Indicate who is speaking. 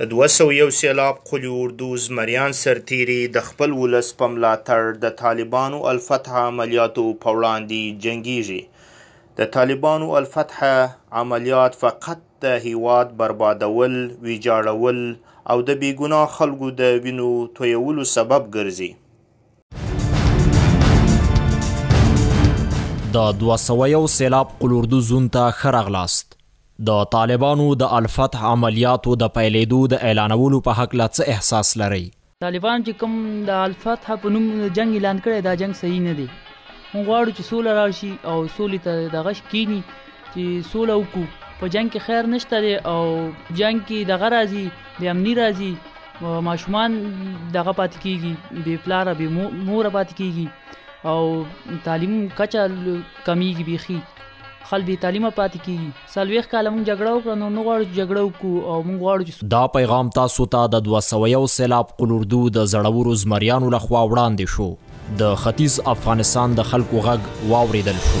Speaker 1: د 201 سیلاب قلي اردو زمریان سرتیري د خپل ولس په ملاتړ د طالبانو الفتح عملیاتو په وړاندې جنګیږي د طالبانو الفتح عملیات فقط د هیواد بربادول ویجاړول او د بیګناه خلکو د وینو تویولو سبب ګرځي
Speaker 2: د 201 سیلاب قلوردو زون ته خرغلاست د طالبانو د الفتح عملیاتو د پیلېدو د اعلانولو په حق لا څه احساس لري
Speaker 3: طالبان چې کوم د الفتح په نوم جنگ اعلان کړي دا جنگ صحیح نه دی موږ غواړو چې سوله راشي او سولې ته د غش کینی چې سوله وکړو په جنگ کې خیر نشته او جنگ کې د غرازي د امني راځي ماشومان دغه پاتې کیږي بې پلاره بې موره پاتې کیږي او تعلیم کچه کمیږي بیخي خل بې تعلیمه پاتې کیږي سلويخ کاله مونږ جګړه وکړه نو نو غواړو جګړه وکړو او مونږ غواړو چې
Speaker 2: دا پیغام تاسو ته د 201 سیلاب قلوردو د زړورو زمریانو لخوا وړاندې شو د ختیځ افغانستان د خلکو غږ واوریدل شو